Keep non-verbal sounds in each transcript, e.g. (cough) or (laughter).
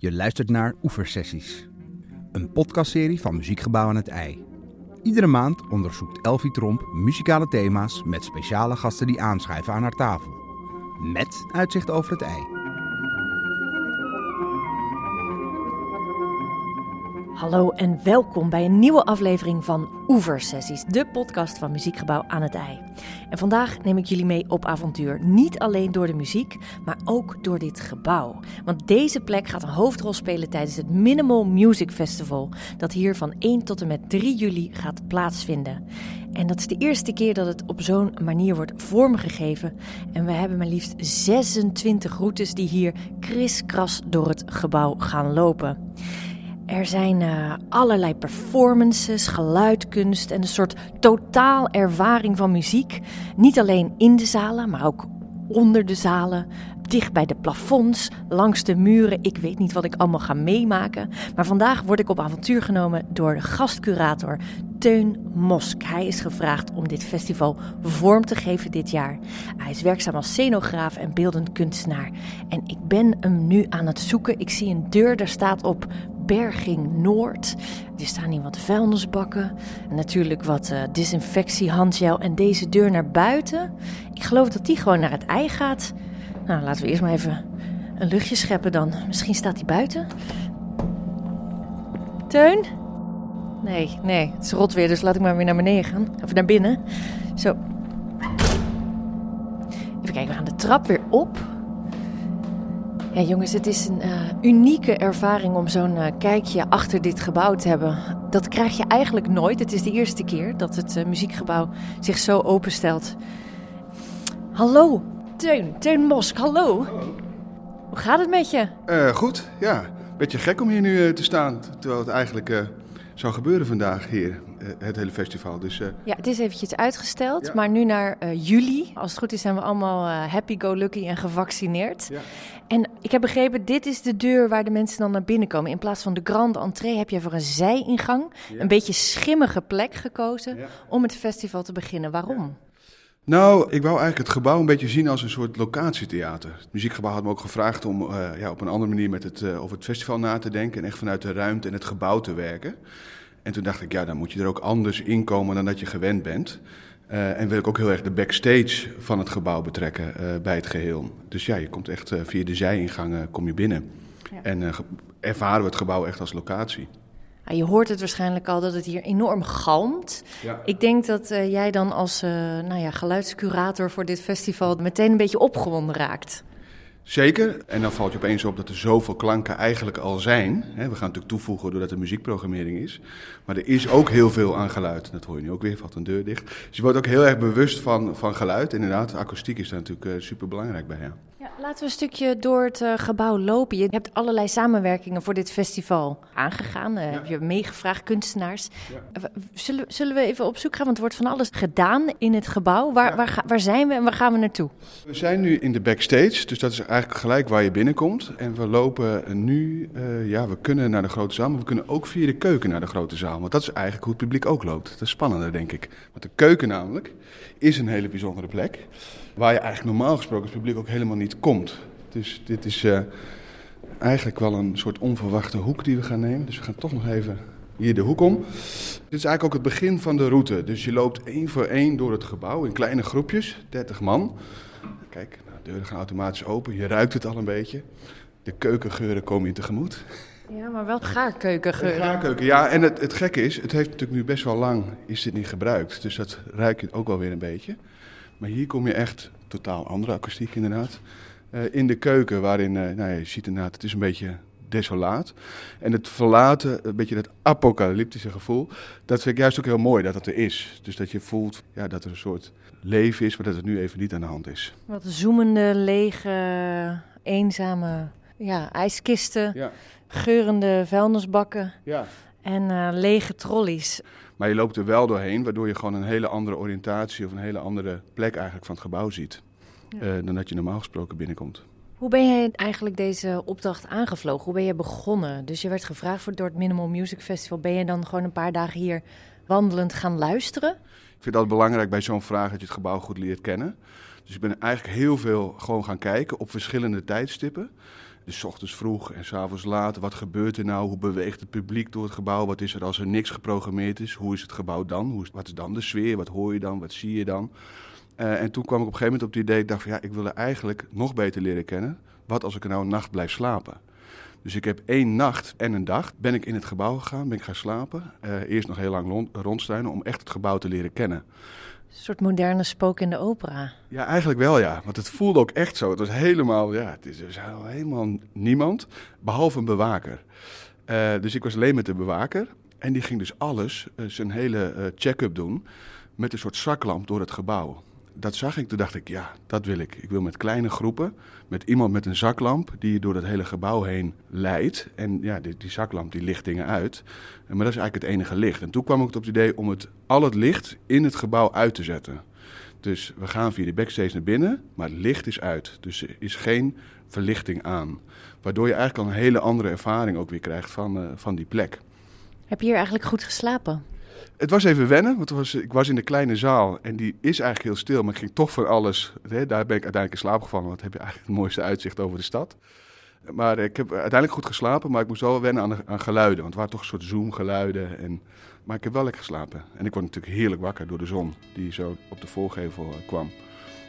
Je luistert naar Oeversessies, een podcastserie van Muziekgebouw aan het IJ. Iedere maand onderzoekt Elfie Tromp muzikale thema's met speciale gasten die aanschuiven aan haar tafel. Met uitzicht over het IJ. Hallo en welkom bij een nieuwe aflevering van Oeversessies, de podcast van Muziekgebouw aan het IJ. En vandaag neem ik jullie mee op avontuur, niet alleen door de muziek, maar ook door dit gebouw. Want deze plek gaat een hoofdrol spelen tijdens het Minimal Music Festival, dat hier van 1 tot en met 3 juli gaat plaatsvinden. En dat is de eerste keer dat het op zo'n manier wordt vormgegeven. En we hebben maar liefst 26 routes die hier kriskras door het gebouw gaan lopen. Er zijn uh, allerlei performances, geluidkunst en een soort totaal ervaring van muziek. Niet alleen in de zalen, maar ook onder de zalen, dicht bij de plafonds, langs de muren. Ik weet niet wat ik allemaal ga meemaken. Maar vandaag word ik op avontuur genomen door de gastcurator Teun Mosk. Hij is gevraagd om dit festival vorm te geven dit jaar. Hij is werkzaam als scenograaf en beeldend kunstenaar. En ik ben hem nu aan het zoeken. Ik zie een deur, daar staat op Berging Noord. Er staan hier wat vuilnisbakken. En natuurlijk wat uh, disinfectiehandgel. En deze deur naar buiten. Ik geloof dat die gewoon naar het ei gaat. Nou, laten we eerst maar even een luchtje scheppen dan. Misschien staat hij buiten. Teun? Nee, nee, het is rot weer, dus laat ik maar weer naar beneden gaan. Of naar binnen. Zo. Even kijken, we gaan de trap weer op. Ja, jongens, het is een uh, unieke ervaring om zo'n uh, kijkje achter dit gebouw te hebben. Dat krijg je eigenlijk nooit. Het is de eerste keer dat het uh, muziekgebouw zich zo openstelt. Hallo, Teun. Teun Mosk, hallo. hallo. Hoe gaat het met je? goed, ja. Beetje gek om hier nu te staan, terwijl het eigenlijk zou gebeuren vandaag hier, het hele festival. Dus, uh... Ja, het is eventjes uitgesteld, ja. maar nu naar uh, juli. Als het goed is zijn we allemaal happy-go-lucky en gevaccineerd. Ja. En ik heb begrepen, dit is de deur waar de mensen dan naar binnen komen. In plaats van de grande entree heb je voor een zijingang, ja. een beetje schimmige plek gekozen om het festival te beginnen. Waarom? Nou, ik wou eigenlijk het gebouw een beetje zien als een soort locatietheater. Het muziekgebouw had me ook gevraagd om uh, ja, op een andere manier met het, uh, over het festival na te denken. En echt vanuit de ruimte en het gebouw te werken. En toen dacht ik, ja, dan moet je er ook anders in komen dan dat je gewend bent. Uh, en wil ik ook heel erg de backstage van het gebouw betrekken bij het geheel. Dus ja, je komt echt via de zijingangen kom je binnen. Ja. En ervaren we het gebouw echt als locatie. Je hoort het waarschijnlijk al dat het hier enorm galmt. Ja. Ik denk dat jij dan als nou ja, geluidscurator voor dit festival meteen een beetje opgewonden raakt. Zeker. En dan valt je opeens op dat er zoveel klanken eigenlijk al zijn. We gaan natuurlijk toevoegen doordat er muziekprogrammering is. Maar er is ook heel veel aan geluid. Dat hoor je nu ook weer, valt een deur dicht. Dus je wordt ook heel erg bewust van, van geluid. Inderdaad, akoestiek is daar natuurlijk uh, super belangrijk bij. Ja. Ja, laten we een stukje door het uh, gebouw lopen. Je hebt allerlei samenwerkingen voor dit festival aangegaan. Uh, ja. Heb je meegevraagd, kunstenaars. Ja. Uh, zullen, zullen we even op zoek gaan? Want er wordt van alles gedaan in het gebouw. Waar, waar, waar, zijn we en waar gaan we naartoe? We zijn nu in de backstage, dus dat is eigenlijk gelijk waar je binnenkomt. En we lopen nu, ja, we kunnen naar de grote zaal, maar we kunnen ook via de keuken naar de grote zaal. Want dat is eigenlijk hoe het publiek ook loopt. Dat is spannender, denk ik. Want de keuken namelijk is een hele bijzondere plek. Waar je eigenlijk normaal gesproken als publiek ook helemaal niet komt. Dus dit is uh, eigenlijk wel een soort onverwachte hoek die we gaan nemen. Dus we gaan toch nog even hier de hoek om. Dit is eigenlijk ook het begin van de route. Dus je loopt één voor één door het gebouw in kleine groepjes, 30 man. Kijk, nou, de deuren gaan automatisch open. Je ruikt het al een beetje. De keukengeuren komen je tegemoet. Ja, maar wel gaarkeukengeuren. Gaarkeuken, ja. En het, het gekke is, het heeft natuurlijk nu best wel lang is dit niet gebruikt. Dus dat ruik je ook wel weer een beetje. Maar hier kom je echt totaal andere akoestiek inderdaad. Uh, in de keuken, waarin, uh, nou ja, je ziet inderdaad, het is een beetje desolaat. En het verlaten, een beetje dat apocalyptische gevoel, dat vind ik juist ook heel mooi dat dat er is. Dus dat je voelt ja, dat er een soort leven is, maar dat het nu even niet aan de hand is. Wat zoemende, lege, eenzame ja, ijskisten, ja. geurende vuilnisbakken ja. en uh, lege trolleys. Maar je loopt er wel doorheen, waardoor je gewoon een hele andere oriëntatie of een hele andere plek eigenlijk van het gebouw ziet. Ja. Uh, dan dat je normaal gesproken binnenkomt. Hoe ben jij eigenlijk deze opdracht aangevlogen? Hoe ben je begonnen? Dus je werd gevraagd voor door het Minimal Music Festival. Ben je dan gewoon een paar dagen hier wandelend gaan luisteren? Ik vind dat belangrijk bij zo'n vraag dat je het gebouw goed leert kennen. Dus ik ben eigenlijk heel veel gewoon gaan kijken op verschillende tijdstippen. Dus ochtends vroeg en 's avonds laat. Wat gebeurt er nou? Hoe beweegt het publiek door het gebouw? Wat is er als er niks geprogrammeerd is? Hoe is het gebouw dan? Hoe is, wat is dan de sfeer? Wat hoor je dan? Wat zie je dan? Eh, en toen kwam ik op een gegeven moment op het idee, ik dacht van ja, ik wil er eigenlijk nog beter leren kennen. Wat als ik nou een nacht blijf slapen? Dus ik heb één nacht en een dag ben ik in het gebouw gegaan, ben ik gaan slapen. Eh, eerst nog heel lang rond, om echt het gebouw te leren kennen. Een soort moderne spook in de opera. Ja, eigenlijk wel ja, want het voelde ook echt zo. Het was helemaal, ja, het is dus helemaal niemand, behalve een bewaker. Eh, dus ik was alleen met de bewaker en die ging dus alles, eh, zijn hele eh, check-up doen met een soort zaklamp door het gebouw. Dat zag ik, toen dacht ik, ja, dat wil ik. Ik wil met kleine groepen, met iemand met een zaklamp die je door het hele gebouw heen leidt. En ja, die, die zaklamp die licht dingen uit. Maar dat is eigenlijk het enige licht. En toen kwam ik op het idee om het, al het licht in het gebouw uit te zetten. Dus we gaan via de backstage naar binnen, maar het licht is uit. Dus er is geen verlichting aan. Waardoor je eigenlijk al een hele andere ervaring ook weer krijgt van, eh, van die plek. Heb je hier eigenlijk goed geslapen? Het was even wennen, want was, ik was in de kleine zaal en die is eigenlijk heel stil. Maar ik ging toch voor alles, hè, daar ben ik uiteindelijk in slaap gevallen. Want dan heb je eigenlijk het mooiste uitzicht over de stad. Maar ik heb uiteindelijk goed geslapen, maar ik moest wel wennen aan, de- aan geluiden. Want het waren toch een soort zoomgeluiden. En, maar ik heb wel lekker geslapen. En ik word natuurlijk heerlijk wakker door de zon die zo op de voorgevel eh, kwam.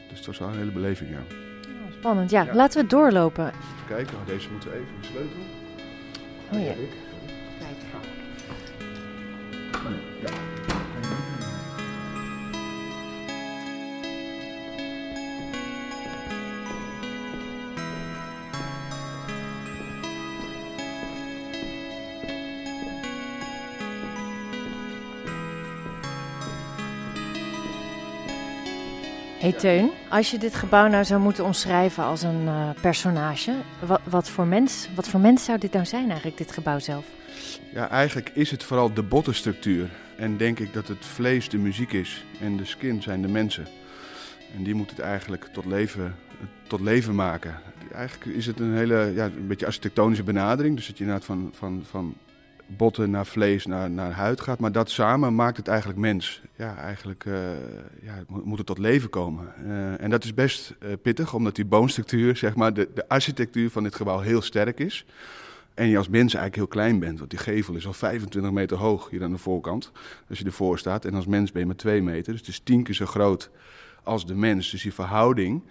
Dus het was wel een hele beleving, ja. Spannend. Ja, Ja. laten we doorlopen. Even kijken, oh, deze moeten we even de sleutel. Oh ja. 们，让。Hey Teun, als je dit gebouw nou zou moeten omschrijven als een eh, personage, wat, wat, voor mens, wat voor mens zou dit nou zijn eigenlijk, dit gebouw zelf? Ja, eigenlijk is het vooral de bottenstructuur. En denk ik dat het vlees de muziek is en de skin zijn de mensen. En die moet het eigenlijk tot leven, tot leven maken. Eigenlijk is het een hele, ja, een beetje architectonische benadering. Dus dat je inderdaad van, van, van botten naar vlees naar, naar huid gaat. Maar dat samen maakt het eigenlijk mens. Ja, eigenlijk eh, ja, moet- het tot leven komen. Eh, en dat is best eh, pittig, omdat die boomstructuur, zeg maar, de, de architectuur van dit gebouw heel sterk is. En je als mens eigenlijk heel klein bent. Want die gevel is al 25 meter hoog hier aan de voorkant. Als je ervoor staat. En als mens ben je maar 2 meter. Dus het is tien keer zo groot als de mens. Dus die verhouding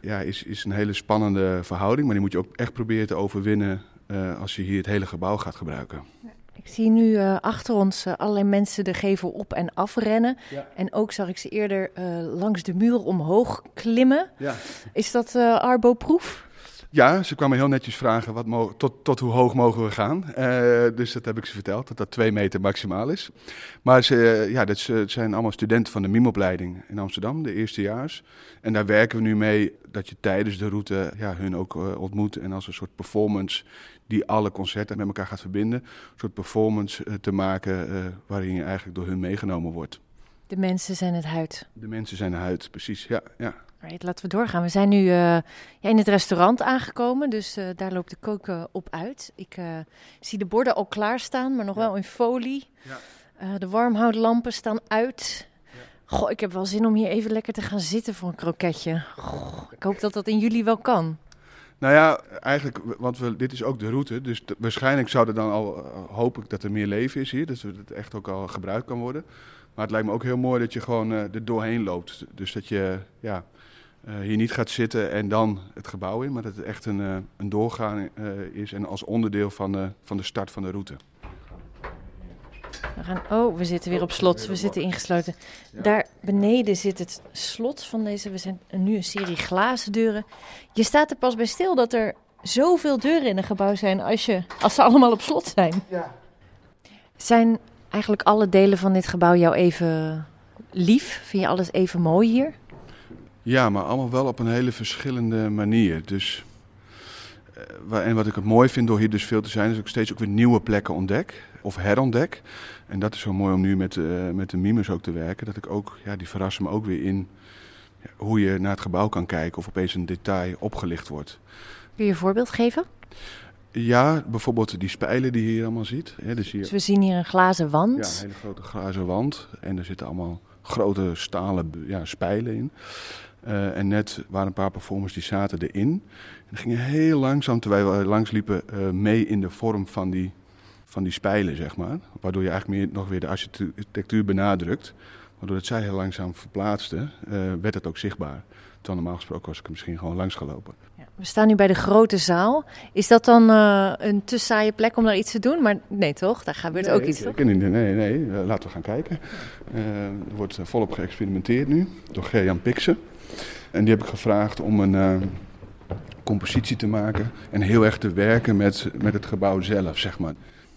ja, is, is een hele spannende verhouding. Maar die moet je ook echt proberen te overwinnen als je hier het hele gebouw gaat gebruiken. Ik zie nu eh, achter ons eh, allerlei mensen de gevel op en af rennen. Ja. En ook zag ik ze eerder eh, langs de muur omhoog klimmen. Ja. Is dat Arbo-proef? Ja, ze kwamen heel netjes vragen wat tot, tot hoe hoog mogen we gaan. Eh, dus dat heb ik ze verteld, dat dat twee meter maximaal is. Maar ze, eh, ja, dat ze- het zijn allemaal studenten van de MIM-opleiding in Amsterdam, de eerstejaars. En daar werken we nu mee dat je tijdens de route ja, hun ook eh, ontmoet. En als een soort performance die alle concerten met elkaar gaat verbinden. Een soort performance te maken waarin je eigenlijk door hun meegenomen wordt. De mensen zijn het huid. De mensen zijn de huid, precies. Ja, ja. Alright, laten we doorgaan. We zijn nu eh, ja, in het restaurant aangekomen, dus eh, daar loopt de koken op uit. Ik eh, zie de borden al klaarstaan, maar nog Ja. wel in folie. Ja. De warmhoutlampen staan uit. Goh, ik heb wel zin om hier even lekker te gaan zitten voor een kroketje. Goh, ik hoop dat dat in jullie wel kan. Nou ja, eigenlijk, want we, dit is ook de route. Dus waarschijnlijk zou er dan al, hoop ik dat er meer leven is hier. Dus dat het echt ook al gebruikt kan worden. Maar het lijkt me ook heel mooi dat je gewoon er doorheen loopt. Dus dat je ja, hier niet gaat zitten en dan het gebouw in. Maar dat het echt een, eh, een doorgaan eh, is en als onderdeel van, de van de start van de route. We gaan, oh, we zitten weer op slot. We zitten ingesloten. Daar beneden zit het slot van deze. We zijn nu een serie glazen deuren. Je staat er pas bij stil dat er zoveel deuren in een gebouw zijn als, je, als ze allemaal op slot zijn. Ja. Zijn eigenlijk alle delen van dit gebouw jou even lief? Vind je alles even mooi hier? Ja, maar allemaal wel op een hele verschillende manier. Dus, eh, en wat ik het mooi vind door hier dus veel te zijn, is dat ik steeds ook weer nieuwe plekken ontdek of herontdek. En dat is zo mooi om nu met, eh, met de mimers ook te werken. Dat ik ook, ja, die verrassen me ook weer in ja, hoe je naar het gebouw kan kijken of opeens een detail opgelicht wordt. Kun je een voorbeeld geven? Ja, bijvoorbeeld die spijlen die je hier allemaal ziet. Hè, dus hier, Dus we zien hier een glazen ja, wand. een hele grote glazen wand. En er zitten allemaal grote stalen ja, spijlen in. Eh, en net waren een paar performers die zaten erin. En gingen heel langzaam, terwijl we langs liepen, uh, mee in de vorm van die, van die spijlen, zeg maar. Waardoor je eigenlijk meer nog weer de architectuur benadrukt. Waardoor het zij heel langzaam verplaatste, uh, werd het ook zichtbaar. Terwijl normaal gesproken was ik er misschien gewoon langs gelopen. We staan nu bij de grote zaal. Is dat dan uh, een te saaie plek om daar iets te doen? Maar nee toch? Daar gebeurt nee, ook iets toch? Nee, nee, nee. Uh, laten we gaan kijken. er wordt volop geëxperimenteerd nu door Gerjan Pixen. En die heb ik gevraagd om een compositie te maken en heel erg te werken met, met het gebouw zelf, zeg maar.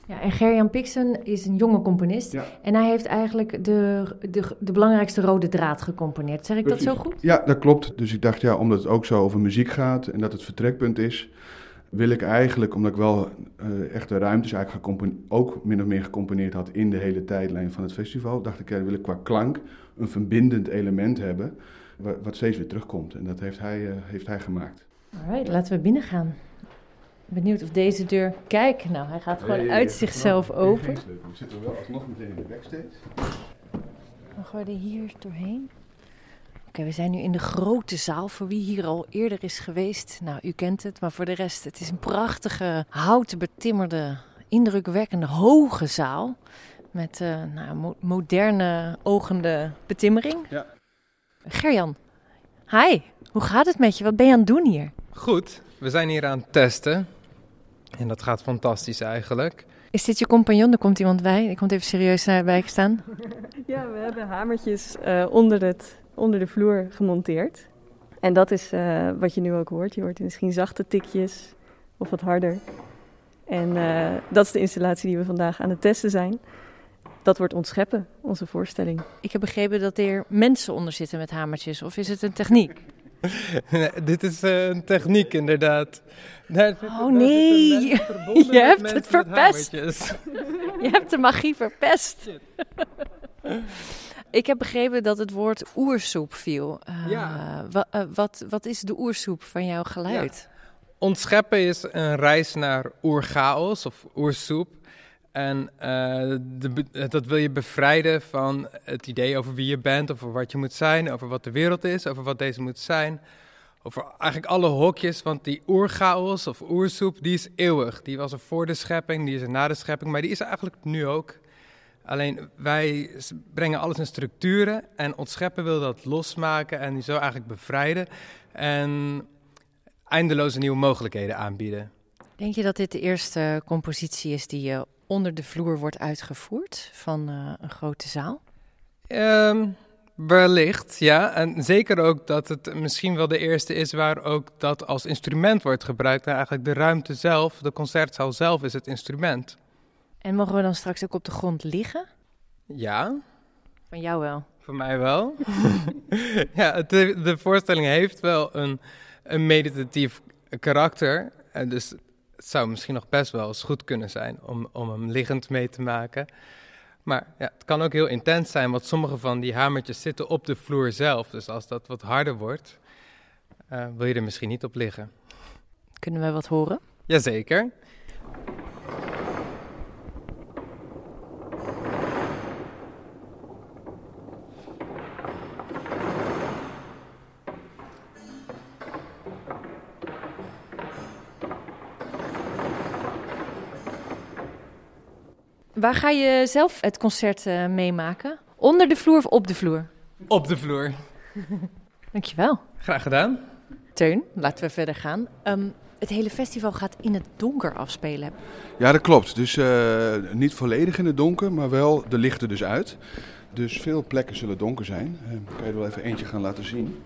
Ja, en Gerjan Pixen is een jonge componist. Ja. En hij heeft eigenlijk de, de, de belangrijkste rode draad gecomponeerd. Zeg ik Precies. dat zo goed? Ja, dat klopt. Dus ik dacht, ja, omdat het ook zo over muziek gaat en dat het vertrekpunt is, wil ik eigenlijk, omdat ik wel uh, echt de ruimtes eigenlijk ook min of meer gecomponeerd had in de hele tijdlijn van het festival, dacht ik, ja, wil ik qua klank een verbindend element hebben, wat, steeds weer terugkomt. En dat heeft hij, uh, heeft hij gemaakt. Alright, laten we binnen gaan. Benieuwd of deze deur. Kijk, nou, hij gaat gewoon Nee, uit zichzelf nou, open. We zitten wel alsnog meteen in de backstage. Dan gaan we er hier doorheen. Oké, we zijn nu in de grote zaal. Voor wie hier al eerder is geweest, nou, u kent het. Maar voor de rest, het is een prachtige, houten betimmerde, indrukwekkende, hoge zaal. Met uh, nou, mo moderne, ogende betimmering. Ja. Gerjan, hi. Hoe gaat het met je? Wat ben je aan het doen hier? Goed, we zijn hier aan het testen. En dat gaat fantastisch eigenlijk. Is dit je compagnon? Er komt iemand bij. Ik komt even serieus bij staan. Ja, we hebben hamertjes uh, onder, het, onder de vloer gemonteerd. En dat is uh, wat je nu ook hoort. Je hoort misschien zachte tikjes of wat harder. En uh, dat is de installatie die we vandaag aan het testen zijn. Dat wordt ons scheppen, onze voorstelling. Ik heb begrepen dat er mensen onder zitten met hamertjes. Of is het een techniek? (laughs) Dit is uh, een techniek inderdaad. Daar oh nee, (laughs) je hebt het verpest. (laughs) je hebt de magie verpest. Ik heb begrepen dat het woord oersoep viel. Uh, ja. uh, wat, wat is de oersoep van jouw geluid? Ja. Ontscheppen is een reis naar oerchaos of oersoep. En uh, de, dat wil je bevrijden van het idee over wie je bent, over wat je moet zijn, over wat de wereld is, over wat deze moet zijn. Over eigenlijk alle hokjes, want die oerchaos of oersoep, die is eeuwig. Die was er voor de schepping, die is er na de schepping, maar die is eigenlijk nu ook. Alleen wij brengen alles in structuren en ontscheppen wil dat losmaken en die zo eigenlijk bevrijden. En eindeloze nieuwe mogelijkheden aanbieden. Denk je dat dit de eerste compositie is die uh, onder de vloer wordt uitgevoerd van uh, een grote zaal? Um, wellicht, ja. En zeker ook dat het misschien wel de eerste is waar ook dat als instrument wordt gebruikt. En eigenlijk de ruimte zelf, de concertzaal zelf is het instrument. En mogen we dan straks ook op de grond liggen? Ja. Van jou wel? Van mij wel. (laughs) ja, de, de voorstelling heeft wel een, een meditatief karakter. En dus het zou misschien nog best wel eens goed kunnen zijn om, om hem liggend mee te maken. Maar ja, het kan ook heel intens zijn, want sommige van die hamertjes zitten op de vloer zelf. Dus als dat wat harder wordt, uh, wil je er misschien niet op liggen. Kunnen we wat horen? Jazeker. Waar ga je zelf het concert uh, meemaken? Onder de vloer of op de vloer? Op de vloer. (laughs) Dankjewel. Graag gedaan. Teun, laten we verder gaan. Um, het hele festival gaat in het donker afspelen. Ja, dat klopt. Dus uh, niet volledig in het donker, maar wel de lichten dus uit. Dus veel plekken zullen donker zijn. Uh, kan je er wel even eentje gaan laten zien.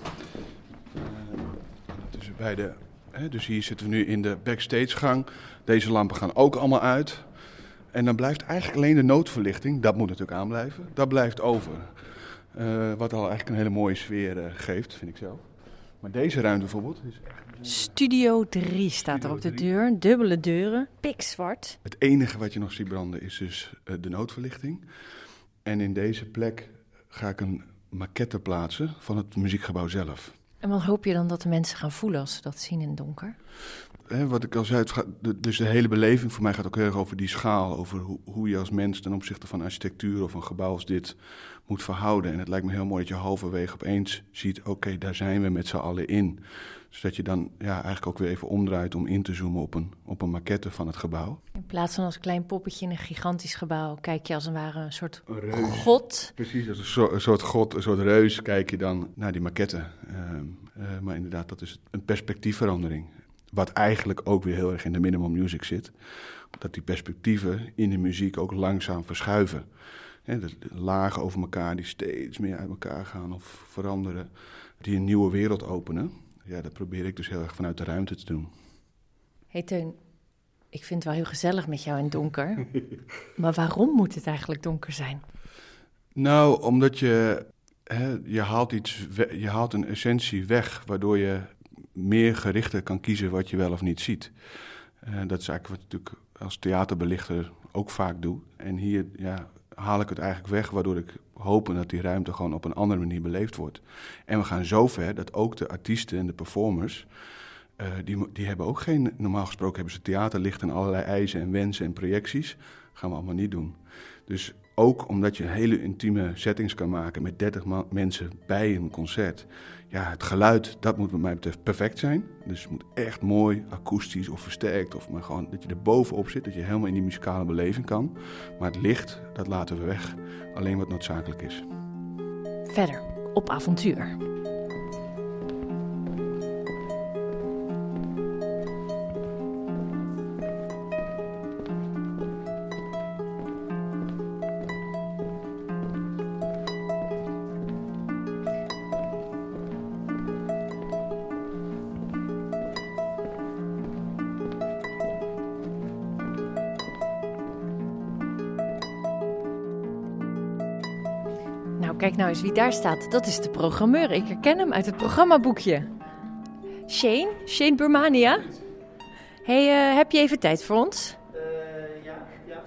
dus, bij de, hè, dus hier zitten we nu in de backstage gang. Deze lampen gaan ook allemaal uit. En dan blijft eigenlijk alleen de noodverlichting, dat moet natuurlijk aanblijven, dat blijft over. Uh, wat al eigenlijk een hele mooie sfeer uh, geeft, vind ik zelf. Maar deze ruimte bijvoorbeeld is echt... Studio 3 staat er op de deur, dubbele deuren, pikzwart. Het enige wat je nog ziet branden is dus uh, de noodverlichting. En in deze plek ga ik een maquette plaatsen van het muziekgebouw zelf. En wat hoop je dan dat de mensen gaan voelen als ze dat zien in het donker? Hè, wat ik al zei, het gaat, de- dus de hele beleving voor mij gaat ook heel erg over die schaal. Over hoe, hoe je als mens ten opzichte van architectuur of een gebouw als dit moet verhouden. En het lijkt me heel mooi dat je halverwege opeens ziet, oké, daar zijn we met z'n allen in. Dus dat je dan ja, eigenlijk ook weer even omdraait om in te zoomen op een, op een maquette van het gebouw. In plaats van als klein poppetje in een gigantisch gebouw, kijk je als het ware een soort Een reus. god. Precies, als een, soort, een soort god, een soort reus, kijk je dan naar die maquette. Ehm, eh, maar inderdaad, dat is een perspectiefverandering. Wat eigenlijk ook weer heel erg in de minimal music zit. Dat die perspectieven in de muziek ook langzaam verschuiven. De, de lagen over elkaar die steeds meer uit elkaar gaan of veranderen. Die een nieuwe wereld openen. Ja, dat probeer ik dus heel erg vanuit de ruimte te doen. hey Teun, ik vind het wel heel gezellig met jou in het donker. (laughs) maar waarom moet het eigenlijk donker zijn? Nou, omdat je, hè, je, haalt iets je haalt een essentie weg, waardoor je meer gerichter kan kiezen wat je wel of niet ziet. Eh, dat is eigenlijk wat ik natuurlijk als theaterbelichter ook vaak doe. En hier ja, haal ik het eigenlijk weg, waardoor ik hoop dat die ruimte gewoon op een andere manier beleefd wordt. En we gaan zo ver dat ook de artiesten en de performers, eh, die, die hebben ook geen, normaal gesproken hebben ze theaterlicht en allerlei eisen en wensen en projecties. gaan we allemaal niet doen. Dus ook omdat je hele intieme settings kan maken met 30 ma- mensen bij een concert. Ja, het geluid, dat moet wat mij betreft perfect zijn. Dus het moet echt mooi, akoestisch of versterkt. Of maar gewoon dat je er bovenop zit, dat je helemaal in die muzikale beleving kan. Maar het licht, dat laten we weg. Alleen wat noodzakelijk is. Verder, op avontuur. Kijk nou eens wie daar staat. Dat is de programmeur. Ik herken hem uit het programmaboekje. Shane? Shane Burmania? hey, eh, heb je even tijd voor ons? ja, ja.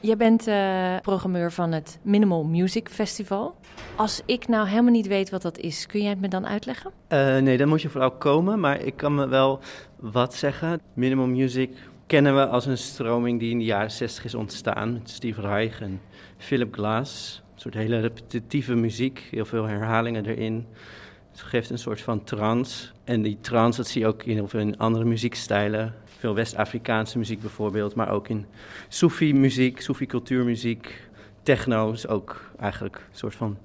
Jij bent eh, programmeur van het Minimal Music Festival. Als ik nou helemaal niet weet wat dat is, kun jij het me dan uitleggen? Eh, nee, dan moet je vooral komen, maar ik kan me wel wat zeggen. Minimal music kennen we als een stroming die in de jaren 60 is ontstaan. Met Steve Reich en Philip Glass. Een soort hele repetitieve muziek, heel veel herhalingen erin. Het geeft een soort van trance. En die trance, dat zie je ook in heel andere muziekstijlen. Veel West-Afrikaanse muziek bijvoorbeeld, maar ook in Soefi-muziek, Soefi-cultuurmuziek. Techno is ook eigenlijk een soort van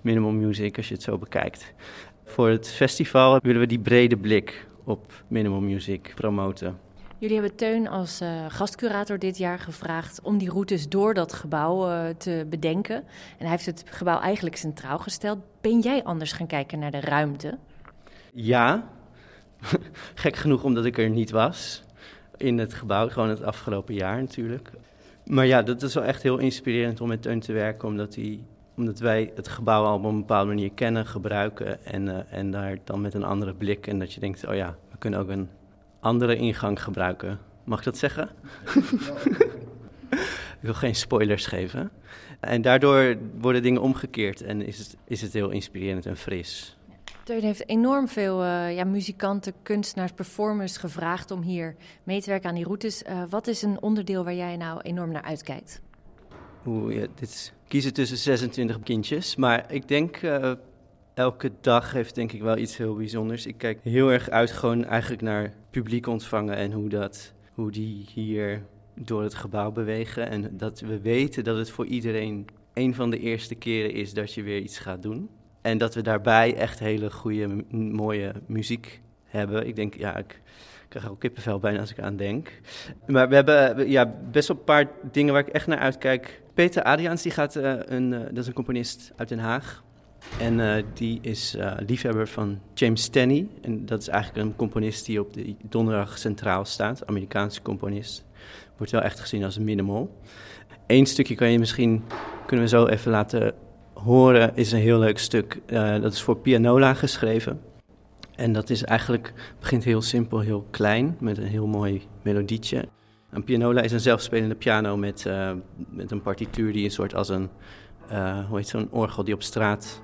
minimal music als je het zo bekijkt. Voor het festival willen we die brede blik op minimal music promoten. Jullie hebben Teun als eh, gastcurator dit jaar gevraagd om die routes door dat gebouw eh, te bedenken. En hij heeft het gebouw eigenlijk centraal gesteld. Ben jij anders gaan kijken naar de ruimte? Ja, (laughs) gek genoeg omdat ik er niet was in het gebouw, gewoon het afgelopen jaar natuurlijk. Maar ja, dat is wel echt heel inspirerend om met Teun te werken, omdat, hij, omdat wij het gebouw al op een bepaalde manier kennen, gebruiken en, eh, en daar dan met een andere blik. En dat je denkt, oh ja, we kunnen ook een andere ingang gebruiken. Mag ik dat zeggen? (laughs) ik wil geen spoilers geven. En daardoor worden dingen omgekeerd en is het, is het heel inspirerend en fris. Teun heeft enorm veel eh, ja, muzikanten, kunstenaars, performers gevraagd om hier mee te werken aan die routes. Eh, wat is een onderdeel waar jij nou enorm naar uitkijkt? Hoe, ja, dit is kiezen tussen 26 kindjes. Maar ik denk, eh, elke dag heeft denk ik wel iets heel bijzonders. Ik kijk heel erg uit gewoon eigenlijk naar publiek ontvangen en hoe, dat, hoe die hier door het gebouw bewegen. En dat we weten dat het voor iedereen een van de eerste keren is dat je weer iets gaat doen. En dat we daarbij echt hele goede, mooie muziek hebben. Ik denk, ja, ik krijg ook kippenvel bijna als ik aan denk. Maar we hebben ja, best wel een paar dingen waar ik echt naar uitkijk. Peter Adriaans, die gaat, eh, een, eh, dat is een componist uit Den Haag. En eh, die is eh, liefhebber van James Tenney. En dat is eigenlijk een componist die op de donderdag centraal staat. Amerikaanse componist. Wordt wel echt gezien als een minimal. Eén stukje kan je misschien, kunnen we zo even laten horen, is een heel leuk stuk. Eh, dat is voor pianola geschreven. En dat is eigenlijk, begint heel simpel, heel klein, met een heel mooi melodietje. Een pianola is een zelfspelende piano met, met een partituur die een soort als een, hoe heet zo'n orgel die op straat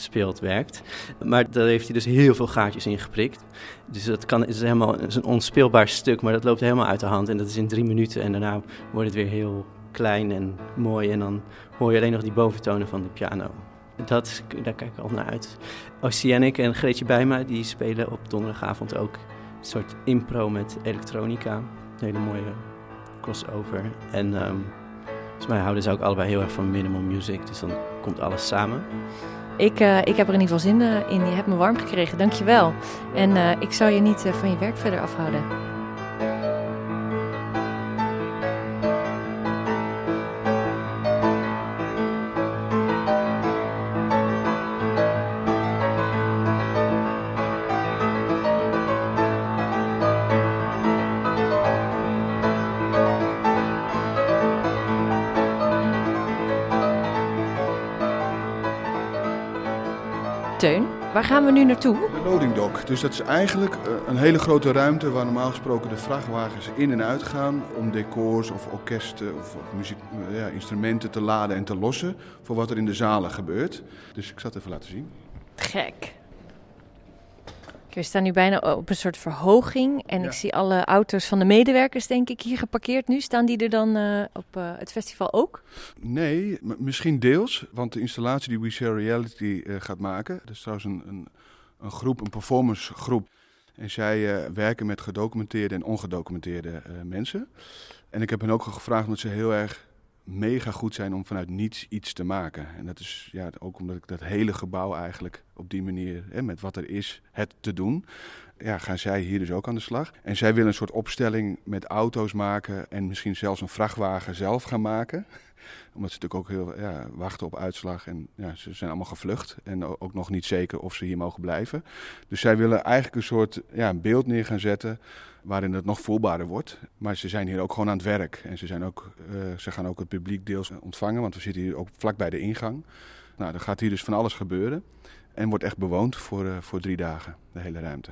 speelt werkt. Maar daar heeft hij dus heel veel gaatjes in geprikt. Dus dat kan, is helemaal is een onspeelbaar stuk, maar dat loopt helemaal uit de hand. En dat is in drie minuten en daarna wordt het weer heel klein en mooi. En dan hoor je alleen nog die boventonen van de piano. Dat, daar kijk ik al naar uit. Oceanic en Greetje Bijma die spelen op donderdagavond ook een soort impro met elektronica. Een hele mooie crossover. En um, volgens mij houden ze ook allebei heel erg van minimal music. Dus dan komt alles samen. Ik, uh, ik heb er in ieder geval zin uh, in. Je hebt me warm gekregen, dankjewel. En uh, ik zou je niet van je werk verder afhouden. Waar gaan we nu naartoe? De loading dock. Dus dat is eigenlijk eh, een hele grote ruimte waar normaal gesproken de vrachtwagens in en uit gaan om decors of orkesten of muziek, ja, instrumenten te laden en te lossen voor wat er in de zalen gebeurt. Dus ik zal het even laten zien. Gek. We staan nu bijna op een soort verhoging. En Ja. ik zie alle auto's van de medewerkers, denk ik, hier geparkeerd nu. Staan die er dan eh, op eh, het festival ook? Nee, misschien deels. Want de installatie die We Share Reality eh, gaat maken, dat is trouwens een, een, een groep, een performance groep. En zij werken met gedocumenteerde en ongedocumenteerde mensen. En ik heb hen ook gevraagd omdat ze heel erg mega goed zijn om vanuit niets iets te maken. En dat is ja, ook omdat ik dat hele gebouw eigenlijk op die manier, hè, met wat er is, het te doen. Ja, gaan zij hier dus ook aan de slag. En zij willen een soort opstelling met auto's maken en misschien zelfs een vrachtwagen zelf gaan maken (laughs) omdat ze natuurlijk ook heel ja, wachten op uitslag. En ja, ze zijn allemaal gevlucht. En ook nog niet zeker of ze hier mogen blijven. Dus zij willen eigenlijk een soort ja, beeld neer gaan zetten. waarin het nog voelbaarder wordt. Maar ze zijn hier ook gewoon aan het werk. En ze, zijn ook, eh, ze gaan ook het publiek deels ontvangen. Want we zitten hier ook vlak bij de ingang. Nou, er gaat hier dus van alles gebeuren. En wordt echt bewoond voor, eh, voor drie dagen, de hele ruimte.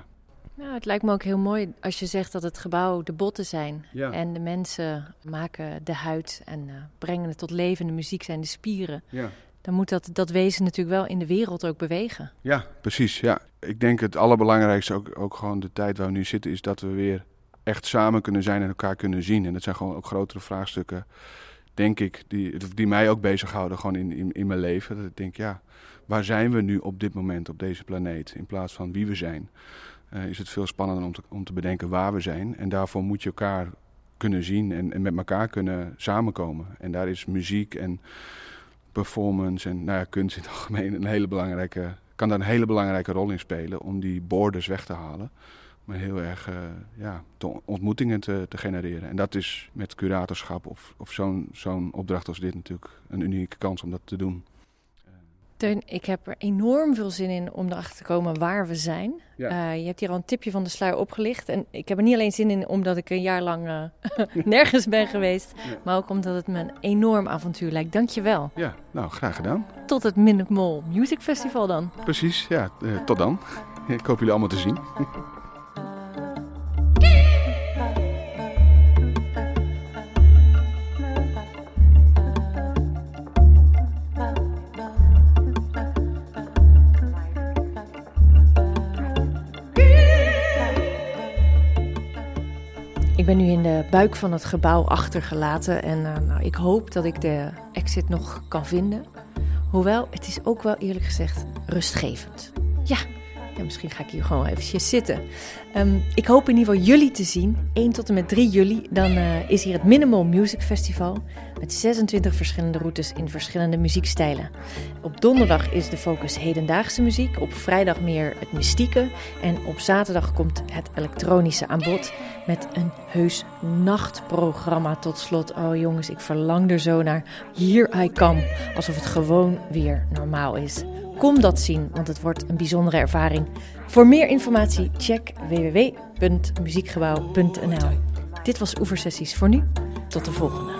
Nou, het lijkt me ook heel mooi als je zegt dat het gebouw de botten zijn. Ja. En de mensen maken de huid en eh, brengen het tot leven. De muziek zijn de spieren. Ja. Dan moet dat, dat wezen natuurlijk wel in de wereld ook bewegen. Ja, precies. Ja. Ik denk het allerbelangrijkste, ook, ook gewoon de tijd waar we nu zitten, is dat we weer echt samen kunnen zijn en elkaar kunnen zien. En dat zijn gewoon ook grotere vraagstukken, denk ik, die, die mij ook bezighouden gewoon in, in, in mijn leven. Dat ik denk, ja, waar zijn we nu op dit moment op deze planeet in plaats van wie we zijn? Eh, is het veel spannender om te, om te bedenken waar we zijn. En daarvoor moet je elkaar kunnen zien en, en met elkaar kunnen samenkomen. En daar is muziek en performance en nou ja, kunst in het (laughs) algemeen een hele belangrijke, kan daar een hele belangrijke rol in spelen om die borders weg te halen. Maar heel erg eh, ja, ontmoetingen te, te genereren. En dat is met curatorschap of, of zo'n zo'n opdracht als dit natuurlijk een unieke kans om dat te doen. Teun, ik heb er enorm veel zin in om erachter te komen waar we zijn. Ja. Eh, je hebt hier al een tipje van de sluier opgelicht. En ik heb er niet alleen zin in omdat ik een jaar lang eh, (laughs) nergens ben geweest. Ja. Maar ook omdat het me een enorm avontuur lijkt. Dank je wel. Ja, nou graag gedaan. Tot het Minimal Music Festival dan. Precies, ja, eh, tot dan. Ik hoop jullie allemaal te zien. (laughs) Ik ben nu in de buik van het gebouw achtergelaten. En eh, nou, ik hoop dat ik de exit nog kan vinden. Hoewel, het is ook wel eerlijk gezegd rustgevend. Ja, misschien ga ik hier gewoon eventjes zitten. Ehm, ik hoop in ieder geval jullie te zien. 1 tot en met 3 juli. Dan eh, is hier het Minimal Music Festival. Met 26 verschillende routes in verschillende muziekstijlen. Op donderdag is de focus hedendaagse muziek. Op vrijdag meer het mystieke. En op zaterdag komt het elektronische aan bod. Met een heus nachtprogramma tot slot. Oh jongens, ik verlang er zo naar. Here I come. Alsof het gewoon weer normaal is. Kom dat zien, want het wordt een bijzondere ervaring. Voor meer informatie check www.muziekgebouw.nl. Dit was Oeversessies voor nu. Tot de volgende.